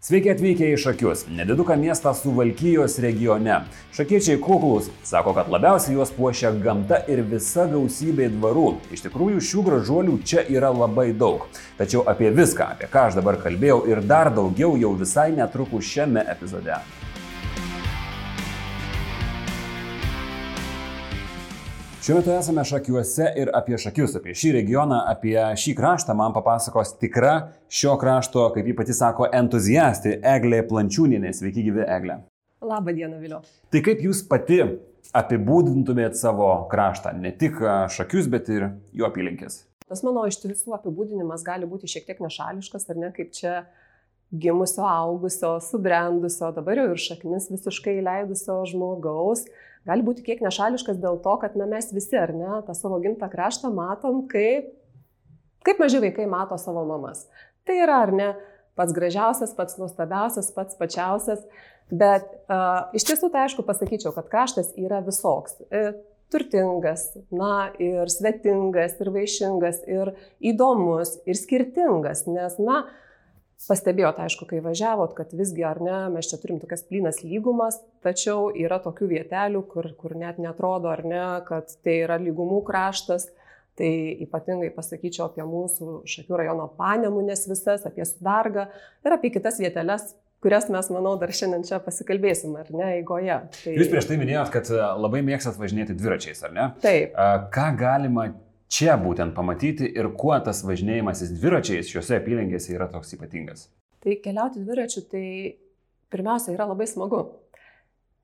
Sveiki atvykę į Šakius, nediduką miestą Suvalkyjos regione. Šakiečiai kuklus, sako, kad labiausiai juos puošia gamta ir visa gausybė dvarų. Iš tikrųjų, šių gražuolių čia yra labai daug. Tačiau apie viską, apie ką aš dabar kalbėjau ir dar daugiau jau visai netrukus šiame epizode. Šiuo metu esame Šakiuose ir apie Šakius, apie šį regioną, apie šį kraštą man papasakos tikra šio krašto, kaip ji pati sako, entuziastė Eglė Plančiūninė. Sveiki, gyvi Eglė. Labą dieną, Viliu. Tai kaip jūs pati apibūdintumėt savo kraštą, ne tik Šakius, bet ir jo apylinkės? Tas mano iš tiesų apibūdinimas gali būti šiek tiek nešališkas, ar ne, kaip čia gimusio, augusio, subrendusio, dabar jau ir šaknis visiškai leidusio žmogaus gali būti kiek nešališkas dėl to, kad na, mes visi, ar ne, tą savo gimtą kraštą matom, kaip, kaip maži vaikai mato savo mamas. Tai yra, ar ne, pats gražiausias, pats nuostabiausias, pats pačiausias, bet uh, iš tiesų tai aišku pasakyčiau, kad kraštas yra visoks. E, turtingas, na ir svetingas, ir vaišingas, ir įdomus, ir skirtingas, nes, na, uh, Pastebėjot, aišku, kai važiavot, kad visgi ar ne, mes čia turim tokias plynas lygumas, tačiau yra tokių vietelių, kur, kur net netrodo ar ne, kad tai yra lygumų kraštas. Tai ypatingai pasakyčiau apie mūsų Šakių rajono panemunės visas, apie Sudargą ir apie kitas vieteles, kurias mes, manau, dar šiandien čia pasikalbėsim, ar ne, eigoje. Tai... Jūs prieš tai minėjot, kad labai mėgstat važinėti dviračiais, ar ne? Taip. Ką galima čia būtent pamatyti ir kuo tas važinėjimasis dviračiais šiuose apylinkėse yra toks ypatingas? Tai keliauti dviračiu tai pirmiausia yra labai smagu.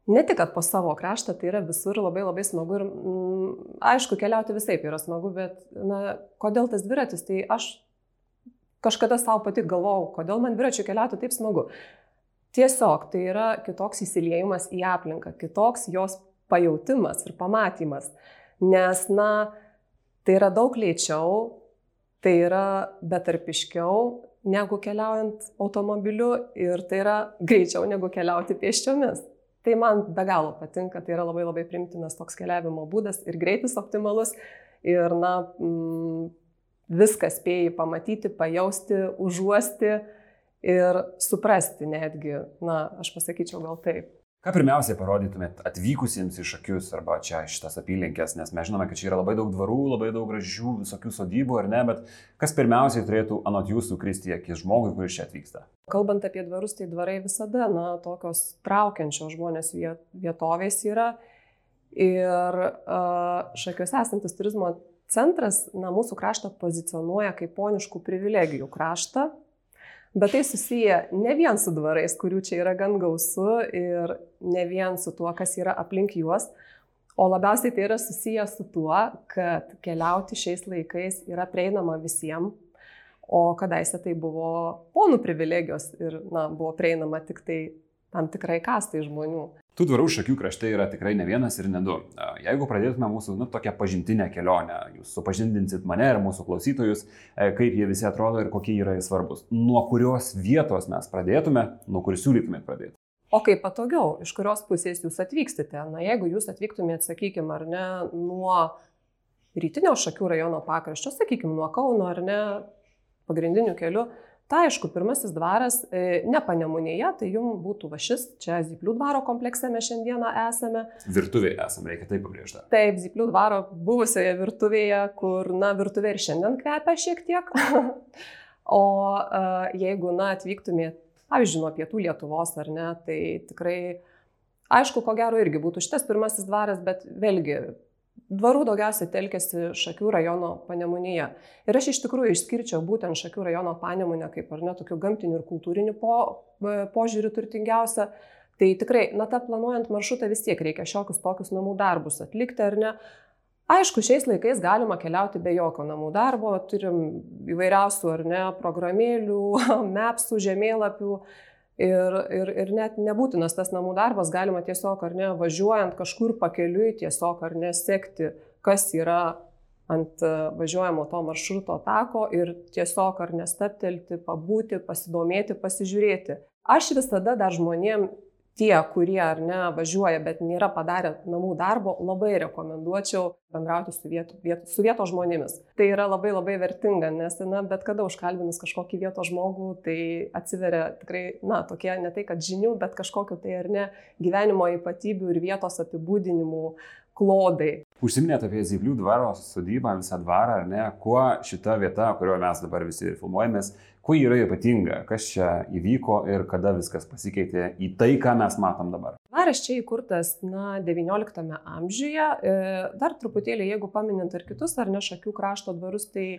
Ne tik po savo kraštą, tai yra visur labai labai smagu ir mm, aišku, keliauti visai yra smagu, bet na, kodėl tas dviratis, tai aš kažkada savo pati galvojau, kodėl man dviračiu keliauti taip smagu. Tiesiog tai yra kitoks įsiliejimas į aplinką, kitoks jos pajautimas ir pamatymas. Nes, na, Tai yra daug lėčiau, tai yra betarpiškiau negu keliaujant automobiliu ir tai yra greičiau negu keliauti pėsčiomis. Tai man be galo patinka, tai yra labai labai primtinas toks keliavimo būdas ir greitis optimalus ir, na, mm, viską spėjai pamatyti, pajausti, užuosti ir suprasti netgi, na, aš pasakyčiau gal taip. Ką pirmiausiai parodytumėt atvykusiems iš akius arba čia šitas apylinkės, nes mes žinome, kad čia yra labai daug dvarų, labai daug gražių visokių sodybų ar ne, bet kas pirmiausiai turėtų anot jūsų kristi akis žmogui, kuris čia atvyksta? Kalbant apie dvarus, tai dvarai visada, na, tokios traukiančios žmonės vietovės yra. Ir šakiuose esantis turizmo centras, na, mūsų kraštą pozicionuoja kaip poniškų privilegijų kraštą, Bet tai susiję ne vien su dvarais, kurių čia yra gan gausu ir ne vien su tuo, kas yra aplink juos, o labiausiai tai yra susiję su tuo, kad keliauti šiais laikais yra prieinama visiems, o kadaise tai buvo ponų privilegijos ir na, buvo prieinama tik tai tam tikrai kastai žmonių. Tų dvarų šakių krašte yra tikrai ne vienas ir ne du. Jeigu pradėtume mūsų nu, tokią pažintinę kelionę, jūs supažindinsit mane ir mūsų klausytojus, e, kaip jie visi atrodo ir kokie yra svarbus. Nuo kurios vietos mes pradėtume, nuo kur siūlytumėt pradėti? O kaip patogiau, iš kurios pusės jūs atvykstate? Na, jeigu jūs atvyktumėt, sakykime, ar ne, nuo rytinio šakių rajono pakraščio, sakykime, nuo Kauno ar ne, pagrindiniu keliu, Tai aišku, pirmasis dvaras e, ne panemunėje, tai jums būtų va šis, čia Zyplių dvaro komplekse mes šiandieną esame. Virtuvėje esame, reikia taip pabrėžti. Taip, Zyplių dvaro buvusioje virtuvėje, kur, na, virtuvė ir šiandien kvepia šiek tiek. o uh, jeigu, na, atvyktumėt, pavyzdžiui, nuo pietų Lietuvos ar ne, tai tikrai, aišku, ko gero irgi būtų šitas pirmasis dvaras, bet vėlgi Dvarų daugiausiai telkėsi Šakių rajono panemunėje. Ir aš iš tikrųjų išskirčiau būtent Šakių rajono panemunę kaip ar ne tokių gamtinių ir kultūrinių po, e, požiūrių turtingiausia. Tai tikrai, na, tą planuojant maršrutą vis tiek reikia šiokius tokius namų darbus atlikti ar ne. Aišku, šiais laikais galima keliauti be jokio namų darbo, turim įvairiausių ar ne programėlių, mapsų, žemėlapių, Ir, ir, ir net nebūtinas tas namų darbas, galima tiesiog ar ne važiuojant kažkur pakeliui, tiesiog ar nesekti, kas yra ant e, važiuojamo to maršruto tako ir tiesiog ar nestaptelti, pabūti, pasidomėti, pasižiūrėti. Aš visada dar žmonėm tie, kurie ar ne važiuoja, bet nėra padarę namų darbo, labai rekomenduočiau bendrauti su, vieto, vieto, su vietos žmonėmis. Tai yra labai labai vertinga, nes na, bet kada užkalbinus kažkokį vietos žmogų, tai atsiveria tikrai, na, tokie ne tai, kad žinių, bet kažkokiu tai ar ne gyvenimo ypatybių ir vietos apibūdinimų klodai. Užsiminėt apie Zyplių dvaro sodybą, visą dvarą, ar ne? Kuo šita vieta, kurioje mes dabar visi filmuojamės, kuo yra ypatinga, kas čia įvyko ir kada viskas pasikeitė į tai, ką mes matom dabar. Dvaras čia įkurtas, na, XIX amžiuje. E, dar truputėlį, jeigu paminint ir kitus, ar ne šakių krašto dvarus, tai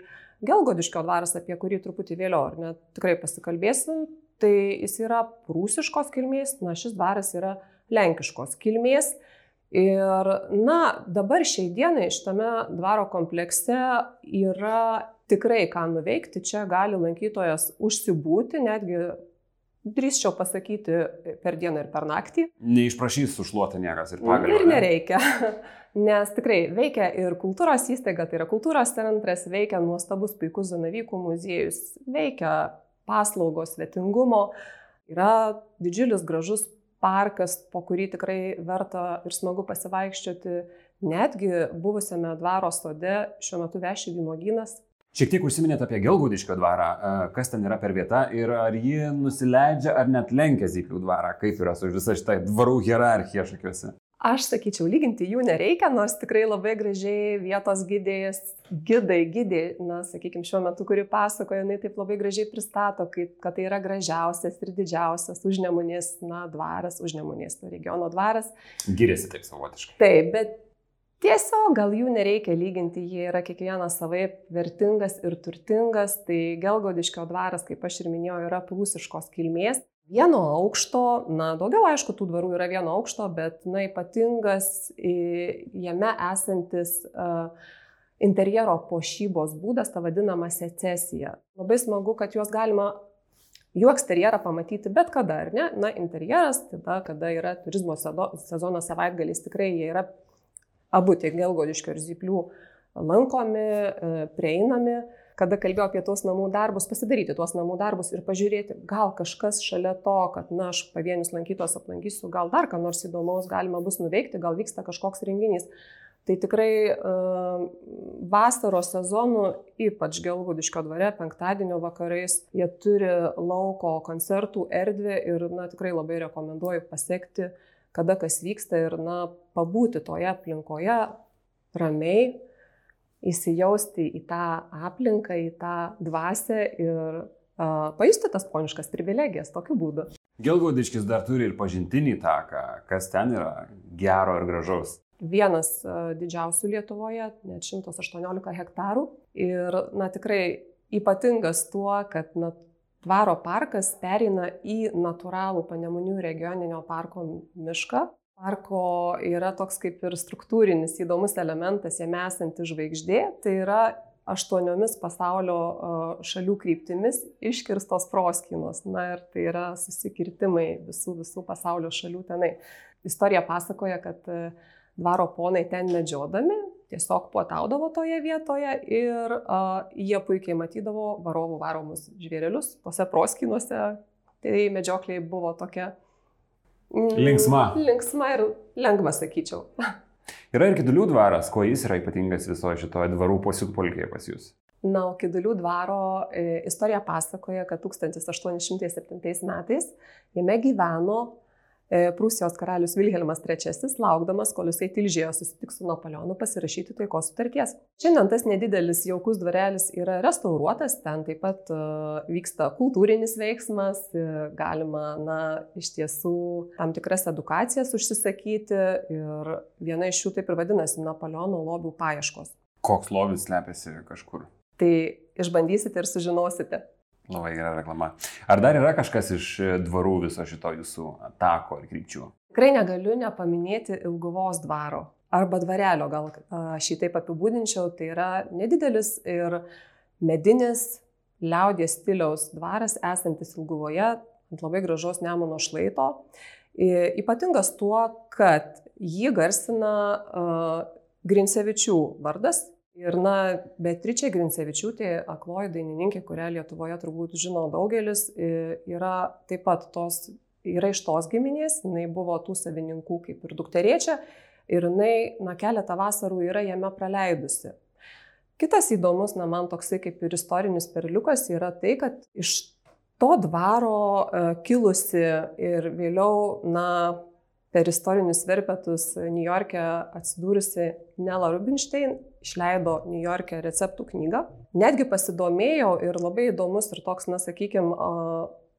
Gelgodiškio dvaras, apie kurį truputį vėliau, ar ne, tikrai pasikalbėsim, tai jis yra prūsiškos kilmės, na, šis dvaras yra lenkiškos kilmės. Ir, na, dabar šiai dienai šitame dvaro komplekse yra tikrai ką nuveikti, čia gali lankytojas užsibūti, netgi drįsčiau pasakyti per dieną ir per naktį. Neišprašys sušluoti niekas ir pagaliau. Ir nereikia. Nes tikrai veikia ir kultūros įstaiga, tai yra kultūros centras, veikia nuostabus puikus Zanavykų muziejus, veikia paslaugos svetingumo, yra didžiulis gražus parkas, po kurį tikrai verta ir smagu pasivaikščioti. Netgi buvusiame dvaro sode šiuo metu veši vynogynas, Šiek tiek užsiminėte apie Gelgaudiškio dvarą, e, kas ten yra per vieta ir ar ji nusileidžia ar net lenkia Zyplių dvarą, kaip yra su visa šitą dvarų hierarchija šakiuose. Aš sakyčiau, lyginti jų nereikia, nors tikrai labai gražiai vietos gydėjas, gidai, gydė, na, sakykime, šiuo metu, kuri pasakoja, jinai taip labai gražiai pristato, kaip, kad tai yra gražiausias ir didžiausias užnemunės, na, dvaras, užnemunės regiono dvaras. Giriasi taip savotiškai. Taip, bet Tiesiog gal jų nereikia lyginti, jie yra kiekvienas savaip vertingas ir turtingas, tai Gelgodiškio dvaras, kaip aš ir minėjau, yra prūsiškos kilmės. Vieno aukšto, na, daugiau aišku, tų dvarų yra vieno aukšto, bet, na, ypatingas jame esantis uh, interjero pošybos būdas, ta vadinama secesija. Labai smagu, kad juos galima jų eksterjerą pamatyti bet kada, ar ne? Na, interjeras, tada, kada yra turizmo sezono savaitgalis, tikrai jie yra abu tiek Gelgodiškio ir Zyplių lankomi, e, prieinami, kada kalbėjau apie tuos namų darbus, pasidaryti tuos namų darbus ir pažiūrėti, gal kažkas šalia to, kad, na, aš pavienius lankytos aplankysiu, gal dar ką nors įdomaus galima bus nuveikti, gal vyksta kažkoks renginys. Tai tikrai uh, vasaros sezonų, ypač Gelgudiškio dvare, penktadienio vakarais, jie turi lauko koncertų erdvę ir, na, tikrai labai rekomenduoju pasiekti kada kas vyksta ir, na, pabūti toje aplinkoje ramiai, įsijausti į tą aplinką, į tą dvasę ir uh, pajusti tas poniškas privilegijas tokiu būdu. Gelgaudiškis dar turi ir pažintinį taką, kas ten yra gero ir gražaus. Vienas uh, didžiausių Lietuvoje, net 118 hektarų. Ir, na, tikrai ypatingas tuo, kad, na, Dvaro parkas pereina į natūralų Panemunių regioninio parko mišką. Parko yra toks kaip ir struktūrinis įdomus elementas, jame esanti žvaigždė, tai yra aštuoniomis pasaulio šalių kryptimis iškirstos proskynos. Na ir tai yra susikirtimai visų, visų pasaulio šalių tenai. Istorija pasakoja, kad dvaro ponai ten medžiodami tiesiog puotaudavo toje vietoje ir a, jie puikiai matydavo varovų varomus žvėrelius tose proskinuose. Tai medžiokliai buvo tokia linksma. Linksma ir lengva, sakyčiau. Yra ir Kidulių dvaras, kuo jis yra ypatingas visoje šitoje dvarų pasiutpolkėje pas jūs? Na, o Kidulių dvaro e, istorija pasakoja, kad 1807 metais jame gyveno Prūsijos karalius Vilhelmas III, laukdamas, kol jisai tilžėjo susitiks su Napoleonu pasirašyti taikos sutarties. Šiandien tas nedidelis jaukus dvarelis yra restauruotas, ten taip pat uh, vyksta kultūrinis veiksmas, e, galima, na, iš tiesų tam tikras edukacijas užsisakyti ir viena iš jų taip ir vadinasi Napoleono lobių paieškos. Koks lobis slepiasi kažkur? Tai išbandysite ir sužinosite. Labai gera reklama. Ar dar yra kažkas iš dvarų viso šito jūsų tako ir krypčių? Tikrai negaliu nepaminėti Ilguvos dvaro arba dvarelio, gal aš jį taip apibūdinčiau, tai yra nedidelis ir medinis liaudės stiliaus dvaras esantis Ilguvoje ant labai gražaus Nemuno šlaito. Ypatingas tuo, kad jį garsina uh, Grinsevičių vardas, Ir, na, Beatričia Grincevičiūtė, akloji dainininkė, kurią Lietuvoje turbūt žino daugelis, yra taip pat tos yra iš tos giminės, jinai buvo tų savininkų kaip ir dukteriečia ir jinai, na, keletą vasarų yra jame praleidusi. Kitas įdomus, na, man toksai kaip ir istorinis perliukas yra tai, kad iš to dvaro uh, kilusi ir vėliau, na, per istorinius verpetus New York'e atsidūrusi Nela Rubinstein išleido New York'e receptų knygą. Netgi pasidomėjau ir labai įdomus ir toks, na, sakykime,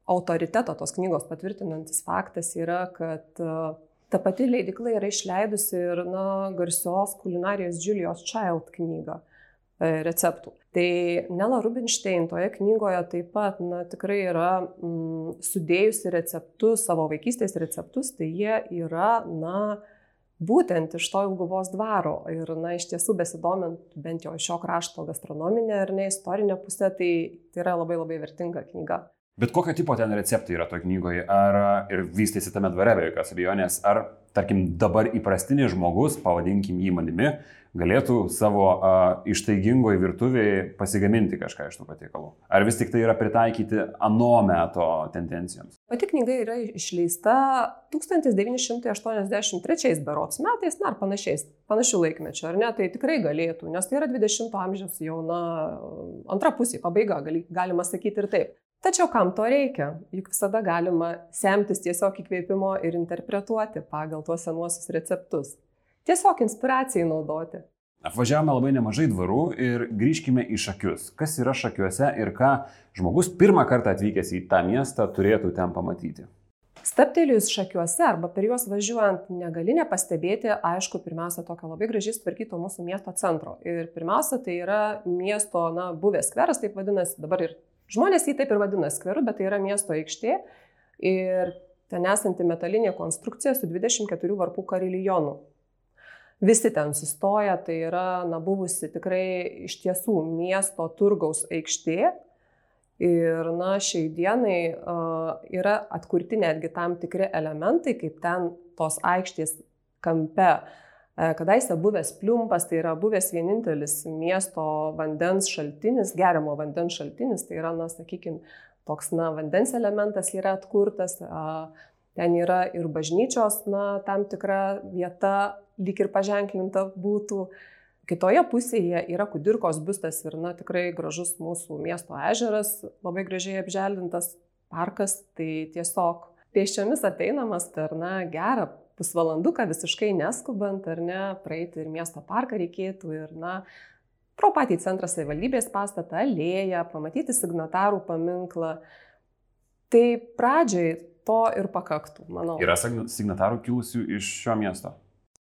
autoritetą tos knygos patvirtinantis faktas yra, kad ta pati leidikla yra išleidusi ir na, garsios kulinarijos Julius Child knygą receptų. Tai Nela Rubinstein toje knygoje taip pat na, tikrai yra mm, sudėjusi receptus, savo vaikystės receptus, tai jie yra, na, būtent iš to Ilguvos dvaro. Ir, na, iš tiesų besidomint bent jau šio krašto gastronominė ar ne istorinė pusė, tai tai yra labai labai vertinga knyga. Bet kokio tipo ten receptai yra toje knygoje? Ar ir vystėsi tame dvare be jokios abejonės? Ar, tarkim, dabar įprastinis žmogus, pavadinkim jį manimi, galėtų savo uh, ištaigingoje virtuvėje pasigaminti kažką iš tų patiekalų? Ar vis tik tai yra pritaikyti ano meto tendencijoms? Pati knyga yra išleista 1983 berots metais, na ar panašiais, panašių laikmečių, ar ne? Tai tikrai galėtų, nes tai yra 20-ojo amžiaus jauna antra pusė, pabaiga, gali, galima sakyti ir taip. Tačiau kam to reikia? Juk visada galima semtis tiesiog įkvėpimo ir interpretuoti pagal tuos senuosius receptus. Tiesiog inspiracijai naudoti. Apvažiavome labai nemažai dvarų ir grįžkime į šakius. Kas yra šakiuose ir ką žmogus pirmą kartą atvykęs į tą miestą turėtų ten pamatyti? Staptelėjus šakiuose arba per juos važiuojant negali nepastebėti, aišku, pirmiausia, tokio labai gražiai sutvarkyto mūsų miesto centro. Ir pirmiausia, tai yra miesto, na, buvęs skveras, taip vadinasi, dabar ir Žmonės jį taip ir vadina skveru, bet tai yra miesto aikštė ir ten esanti metalinė konstrukcija su 24 varpų karilijonų. Visi ten sustoja, tai yra na, buvusi tikrai iš tiesų miesto turgaus aikštė. Ir na, šiai dienai uh, yra atkurti netgi tam tikri elementai, kaip ten tos aikštės kampe uh, E, kadaise buvęs pliumpas, tai yra buvęs vienintelis miesto vandens šaltinis, geriamo vandens šaltinis, tai yra, na, sakykime, toks, na, vandens elementas yra atkurtas, ten yra ir bažnyčios, na, tam tikra vieta lyg ir paženklinta būtų. Kitoje pusėje yra Kudirkos biustas ir, na, tikrai gražus mūsų miesto ežeras, labai gražiai apželdintas parkas, tai tiesiog pėsčiomis ateinamas per, na, gerą pusvalanduką visiškai neskubant, ar ne, praeiti ir miesto parką reikėtų ir, na, pro patį centrą savivaldybės pastatą, alėją, pamatyti signatarų paminklą. Tai pradžiai to ir pakaktų, manau. Yra signatarų kilusių iš šio miesto?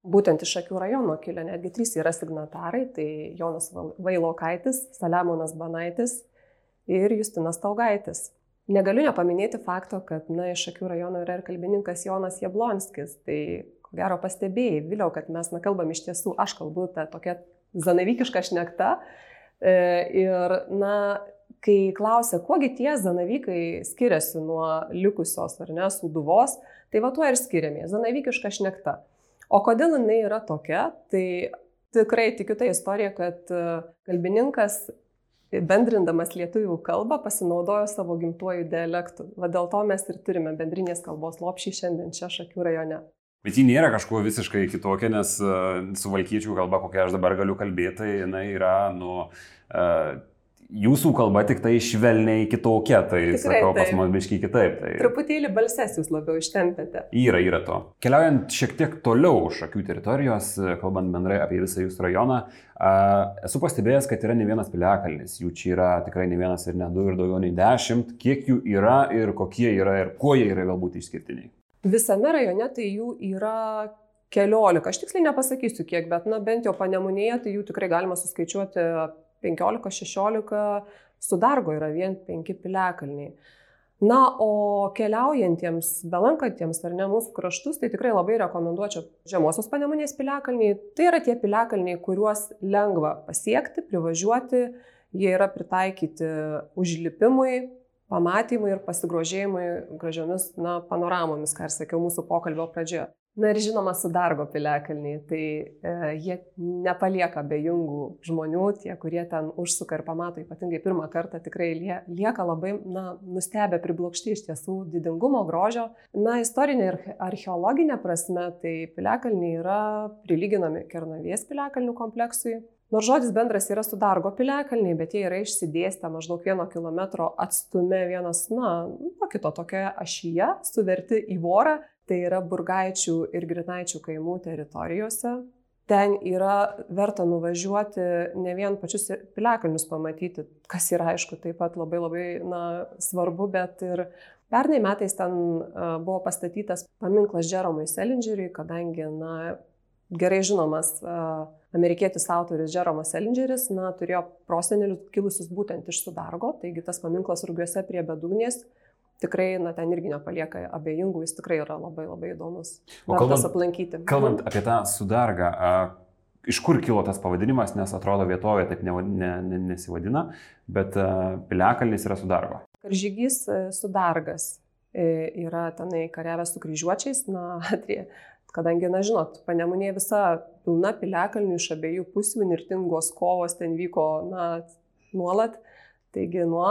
Būtent iš Akių rajono kilę netgi trys yra signatarai, tai Jonas Vailokaitis, Saliamonas Banaitis ir Justinas Taugaitis. Negaliu nepaminėti fakto, kad na, iš Akių rajono yra ir kalbininkas Jonas Jablonskis. Tai ko gero pastebėjai, vėliau, kad mes na, kalbam iš tiesų, aš kalbu tą tokią zanavykišką šnektą. E, ir, na, kai klausia, kuogi tie zanavykai skiriasi nuo likusios ar ne suduvos, tai va tuo ir skiriamės - zanavykiška šnekta. O kodėl jinai yra tokia, tai tikrai tikiu tą istoriją, kad e, kalbininkas bendrindamas lietuvių kalbą pasinaudojo savo gimtuoju dialektu. Va dėl to mes ir turime bendrinės kalbos lopšį šiandien čia Šakių rajone. Bet ji nėra kažkuo visiškai kitokia, nes uh, su valkiečių kalba, kokią aš dabar galiu kalbėti, jinai yra, nu, uh, jūsų kalba tik tai švelniai kitokia, tai Tikrai, sakau, pas mus biškai kitaip. Tai... Truputėlį balses jūs labiau ištempėte. Yra, yra to. Keliaujant šiek tiek toliau šakių teritorijos, kalbant bendrai apie visą jūsų rajoną, esu pastebėjęs, kad yra ne vienas piliakalnis. Jų čia yra tikrai ne vienas ir ne du ir daugiau nei dešimt. Kiek jų yra ir kokie yra ir kuo jie yra galbūt išskirtiniai? Visame rajone tai jų yra keliolika. Aš tiksliai nepasakysiu kiek, bet na, bent jau panemunėje tai jų tikrai galima suskaičiuoti 15-16 sudargo yra vien 5 piliakalniai. Na, o keliaujantiems, belankantiems ar ne mūsų kraštus, tai tikrai labai rekomenduočiau žemosios panemunės piliakalniai. Tai yra tie piliakalniai, kuriuos lengva pasiekti, privažiuoti, jie yra pritaikyti užlipimui, pamatymui ir pasigrožėjimui gražiomis na, panoramomis, ką ir sakiau mūsų pokalbio pradžioje. Na ir žinoma, Sudargo piliakalniai, tai e, jie nepalieka bejungų žmonių, tie, kurie ten užsuka ir pamato ypatingai pirmą kartą, tikrai lie, lieka labai, na, nustebę, priblokšti iš tiesų didingumo, grožio. Na, istorinė ir archeologinė prasme, tai piliakalniai yra prilyginami Kernavės piliakalnių kompleksui. Nors žodis bendras yra Sudargo piliakalniai, bet jie yra išsidėstę maždaug vieno kilometro atstume vienas, na, nuo kito tokioje ašyje, suverti į vorą tai yra Burgaičių ir Grinaičių kaimų teritorijose. Ten yra verta nuvažiuoti ne vien pačius piliakalnius pamatyti, kas yra aišku taip pat labai labai na, svarbu, bet ir pernai metais ten buvo pastatytas paminklas Jeromui Selingeriui, kadangi na, gerai žinomas amerikietis autorius Jeromas Selingeris na, turėjo prosenelius kilusius būtent iš Sudargo, taigi tas paminklas Rugiuose prie bedugnės tikrai, na, ten irgi nepalieka abejingų, jis tikrai yra labai labai įdomus. O kalbant, aplankyti. Kalbant apie tą sudargą, a, iš kur kilo tas pavadinimas, nes atrodo vietovė taip ne, ne, ne, nesivadina, bet a, piliakalnis yra sudargo. Karžygys e, sudargas e, yra tenai kariavęs su kryžiuočiais, na, atrie, kadangi, na, žinot, panemunė visa pilna piliakalnių iš abiejų pusių, nirtingos kovos ten vyko, na, nuolat, taigi nuo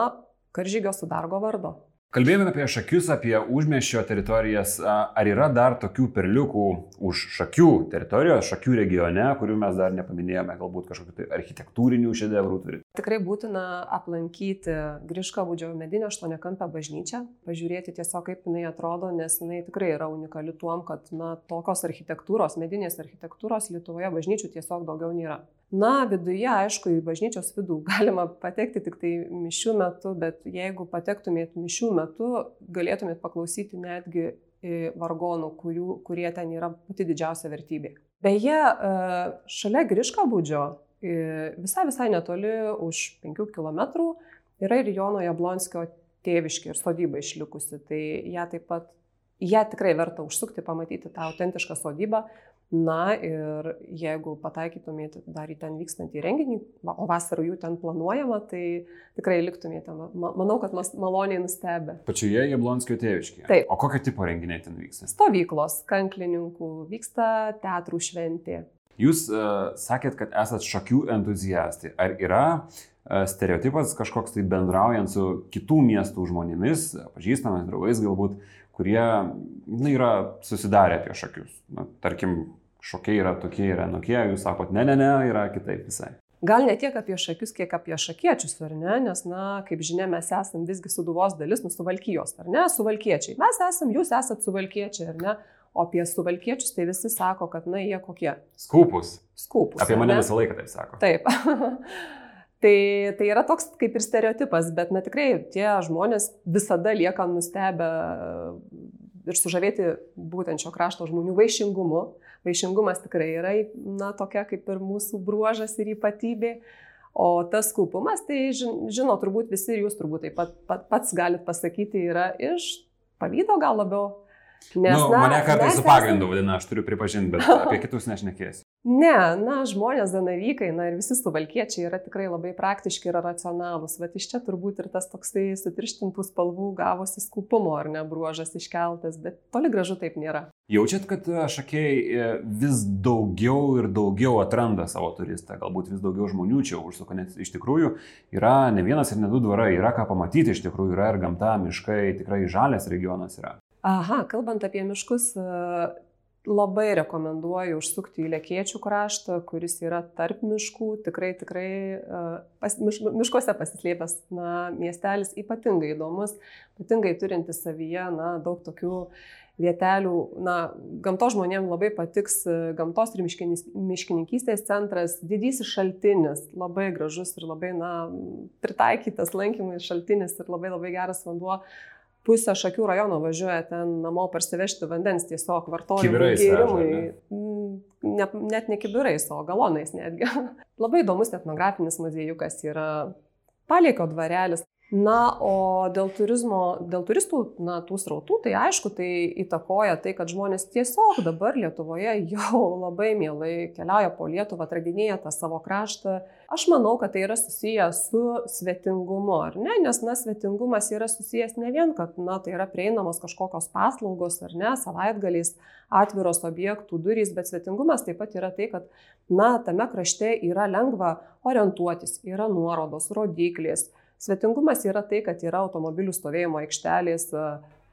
karžygio sudargo vardo. Kalbėjome apie šakius, apie užmiešio teritorijas. Ar yra dar tokių perliukų už šakių teritorijos, šakių regione, kurių mes dar nepaminėjome, galbūt kažkokių tai architektūrinių šedevrų turi? Tikrai būtina aplankyti Grišką būdžio medinę aštuoniakampę bažnyčią, pažiūrėti tiesiog kaip jinai atrodo, nes jinai tikrai yra unikali tuom, kad na, tokios architektūros, medinės architektūros Lietuvoje bažnyčių tiesiog daugiau nėra. Na, viduje, aišku, į bažnyčios vidų galima patekti tik tai mišių metu, bet jeigu patektumėt mišių metu, galėtumėt paklausyti netgi vargonų, kurių, kurie ten yra pati didžiausia vertybė. Beje, e, šalia Griškabūdžio, visai visai netoli už 5 km, yra ir Jono Jablonskio tėviškė ir sodyba išlikusi. Tai ją taip pat, ją tikrai verta užsukti, pamatyti tą autentišką sodybą. Na ir jeigu pataikytumėte dar į ten vykstantį renginį, o vasarą jų ten planuojama, tai tikrai liktumėte, manau, kad maloniai nustebę. Pačioje Jablonskio tėviškėje. Taip. O kokio tipo renginiai ten vyksta? Stovyklos, kanklininkų, vyksta teatrų šventė. Jūs uh, sakėt, kad esat šakių entuziastai. Ar yra uh, stereotipas kažkoks tai bendraujant su kitų miestų žmonėmis, pažįstamais draugais galbūt, kurie na, yra susidarę apie šakius. Na, tarkim, šokiai yra tokie ir anokie, jūs sakot, ne, ne, ne, yra kitaip visai. Gal ne tiek apie šakius, kiek apie šakiečius, ar ne? Nes, na, kaip žinia, mes esame visgi suduvos dalis, nu, suvalkyjos, ar ne? Suvalkiečiai. Mes esame, jūs esate suvalkiečiai, ar ne? O apie suvalkiečius tai visi sako, kad, na, jie kokie? Skupus. Skupus. Apie mane visą laiką taip sako. Taip. Tai, tai yra toks kaip ir stereotipas, bet na tikrai tie žmonės visada lieka nustebę ir sužavėti būtent šio krašto žmonių vaišingumu. Vaišingumas tikrai yra na, tokia kaip ir mūsų bruožas ir ypatybė. O tas kaupumas, tai žino turbūt visi ir jūs turbūt taip pat, pat pats galit pasakyti, yra iš pavydo gal labiau. Nes, nu, na, mane kartais su pagrindu vadina, aš turiu pripažinti, bet apie kitus nešnekėsiu. Ne, na, žmonės zanavykai, na ir visi suvalkiečiai yra tikrai labai praktiški ir racionalūs. Bet iš čia turbūt ir tas toksai sutirštintų spalvų gavosi skupumo ar ne bruožas iškeltas, bet toli gražu taip nėra. Jaučiat, kad e, šakiai e, vis daugiau ir daugiau atranda savo turistą, galbūt vis daugiau žmonių čia užsuka, nes iš tikrųjų yra ne vienas ir ne du dvarai, yra ką pamatyti, iš tikrųjų yra ir gamta, miškai, tikrai žalės regionas yra. Aha, kalbant apie miškus, labai rekomenduoju užsukti į Lekėčių kraštą, kuris yra tarp miškų, tikrai, tikrai pas, miš, miškuose pasislėpęs na, miestelis ypatingai įdomus, ypatingai turintis savyje na, daug tokių vietelių, na, gamto žmonėms labai patiks gamtos ir miškininkystės centras, didysis šaltinis, labai gražus ir labai, na, pritaikytas lankymui šaltinis ir labai labai geras vanduo pusę Šakių rajono važiuoja ten namo parsivežti vandens tiesiog vartojimui, gėrimui. Ne, net ne kibirais, o galonais netgi. Labai įdomus etnografinis muziejukas yra Paliekio dvarelis. Na, o dėl turizmo, dėl turistų, na, tų srautų, tai aišku, tai įtakoja tai, kad žmonės tiesiog dabar Lietuvoje jau labai mielai keliauja po Lietuvą, atradinėja tą savo kraštą. Aš manau, kad tai yra susiję su svetingumu, ar ne? Nes, na, svetingumas yra susijęs ne vien, kad, na, tai yra prieinamos kažkokios paslaugos, ar ne, savaitgaliais atviros objektų durys, bet svetingumas taip pat yra tai, kad, na, tame krašte yra lengva orientuotis, yra nuorodos, rodiklės Svetingumas yra tai, kad yra automobilių stovėjimo aikštelės,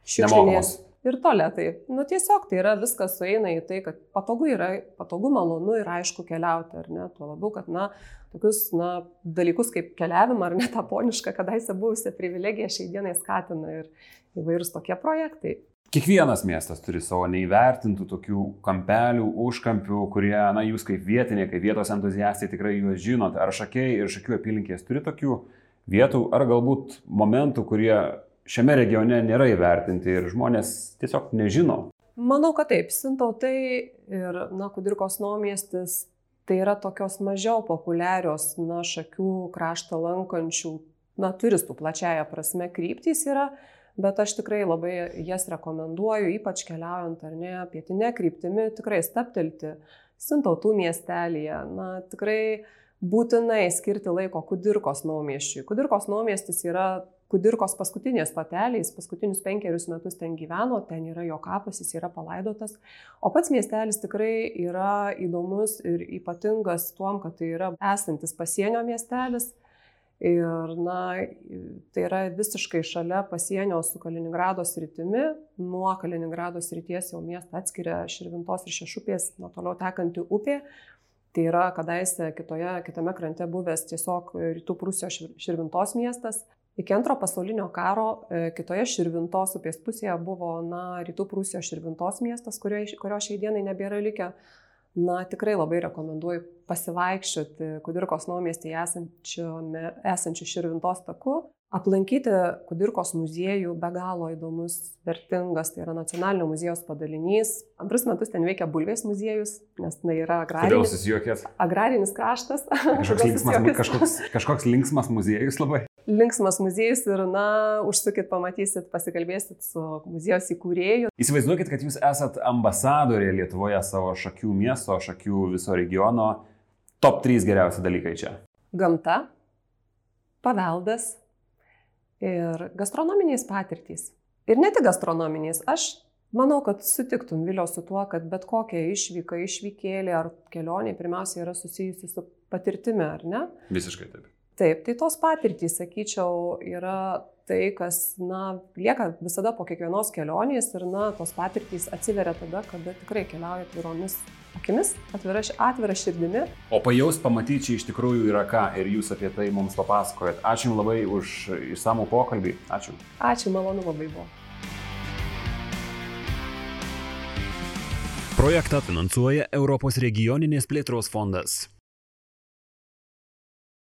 šiukšlinės ir toletai. Nu tiesiog tai yra viskas sueina į tai, kad patogu yra, patogu, malonu ir aišku keliauti, ar ne? Tuo labiau, kad, na, tokius, na, dalykus kaip keliavimą ar net tą ponišką, kadaise buvusią privilegiją šiai dienai skatina ir įvairūs tokie projektai. Kiekvienas miestas turi savo neįvertintų tokių kampelių, užkampių, kurie, na, jūs kaip vietiniai, kaip vietos entuziastai tikrai juos žinot. Ar šakiai ir šakių apylinkės turi tokių vietų ar galbūt momentų, kurie šiame regione nėra įvertinti ir žmonės tiesiog nežino? Manau, kad taip. Sintautai ir, na, Kudirkos naumiestis tai yra tokios mažiau populiarios, na, šakių kraštą lankančių, na, turistų plačiaja prasme kryptys yra, bet aš tikrai labai jas rekomenduoju, ypač keliaujant ar ne, pietinė kryptimi, tikrai staptelti Sintautų miestelėje. Na, tikrai būtinai skirti laiko Kudirkos naumieščiui. Kudirkos naumiestis yra Kudirkos paskutinės stoteliais, paskutinius penkerius metus ten gyveno, ten yra jo kapas, jis yra palaidotas. O pats miestelis tikrai yra įdomus ir ypatingas tuom, kad tai yra esantis pasienio miestelis. Ir, na, tai yra visiškai šalia pasienio su Kaliningrado sritimi. Nuo Kaliningrado srities jau miestą atskiria Širvintos ir Šešupės, nuo toliau tekanti upė. Tai yra kadaise kitoje, kitame krante buvęs tiesiog rytų Prūsijos Širvintos miestas. Iki antro pasaulinio karo e, kitoje Širvintos upės pusėje buvo na, rytų Prūsijos Širvintos miestas, kurio, kurio šiai dienai nebėra likę. Na, tikrai labai rekomenduoju pasivaikščioti Kudirkos naumiestyje esančiu Širvintos taku, aplankyti Kudirkos muziejų, be galo įdomus, vertingas, tai yra nacionalinio muziejaus padalinys. Antrus metus ten veikia Bulvės muziejus, nes tai yra agrarinis, agrarinis kraštas. Kažkoks linksmas, kažkoks, kažkoks linksmas muziejus labai linksmas muziejus ir, na, užsukit, pamatysit, pasikalbėsit su muziejus įkūrėju. Įsivaizduokit, kad jūs esat ambasadorė Lietuvoje savo šakių miesto, šakių viso regiono. Top 3 geriausi dalykai čia. Gamta, paveldas ir gastronominės patirtys. Ir ne tik gastronominės. Aš manau, kad sutiktum Viliau su tuo, kad bet kokia išvyka, išvykėlė ar kelionė pirmiausia yra susijusi su patirtimi, ar ne? Visiškai taip. Taip, tai tos patirtys, sakyčiau, yra tai, kas, na, lieka visada po kiekvienos kelionės ir, na, tos patirtys atsiveria tada, kada tikrai keliauja atviromis akimis, atvira, atvira širdimi. O pajaus pamatyti čia iš tikrųjų yra ką ir jūs apie tai mums papasakojat. Ačiū Jums labai už išsamų pokalbį. Ačiū. Ačiū, malonu labai buvo. Projektą finansuoja Europos regioninės plėtros fondas.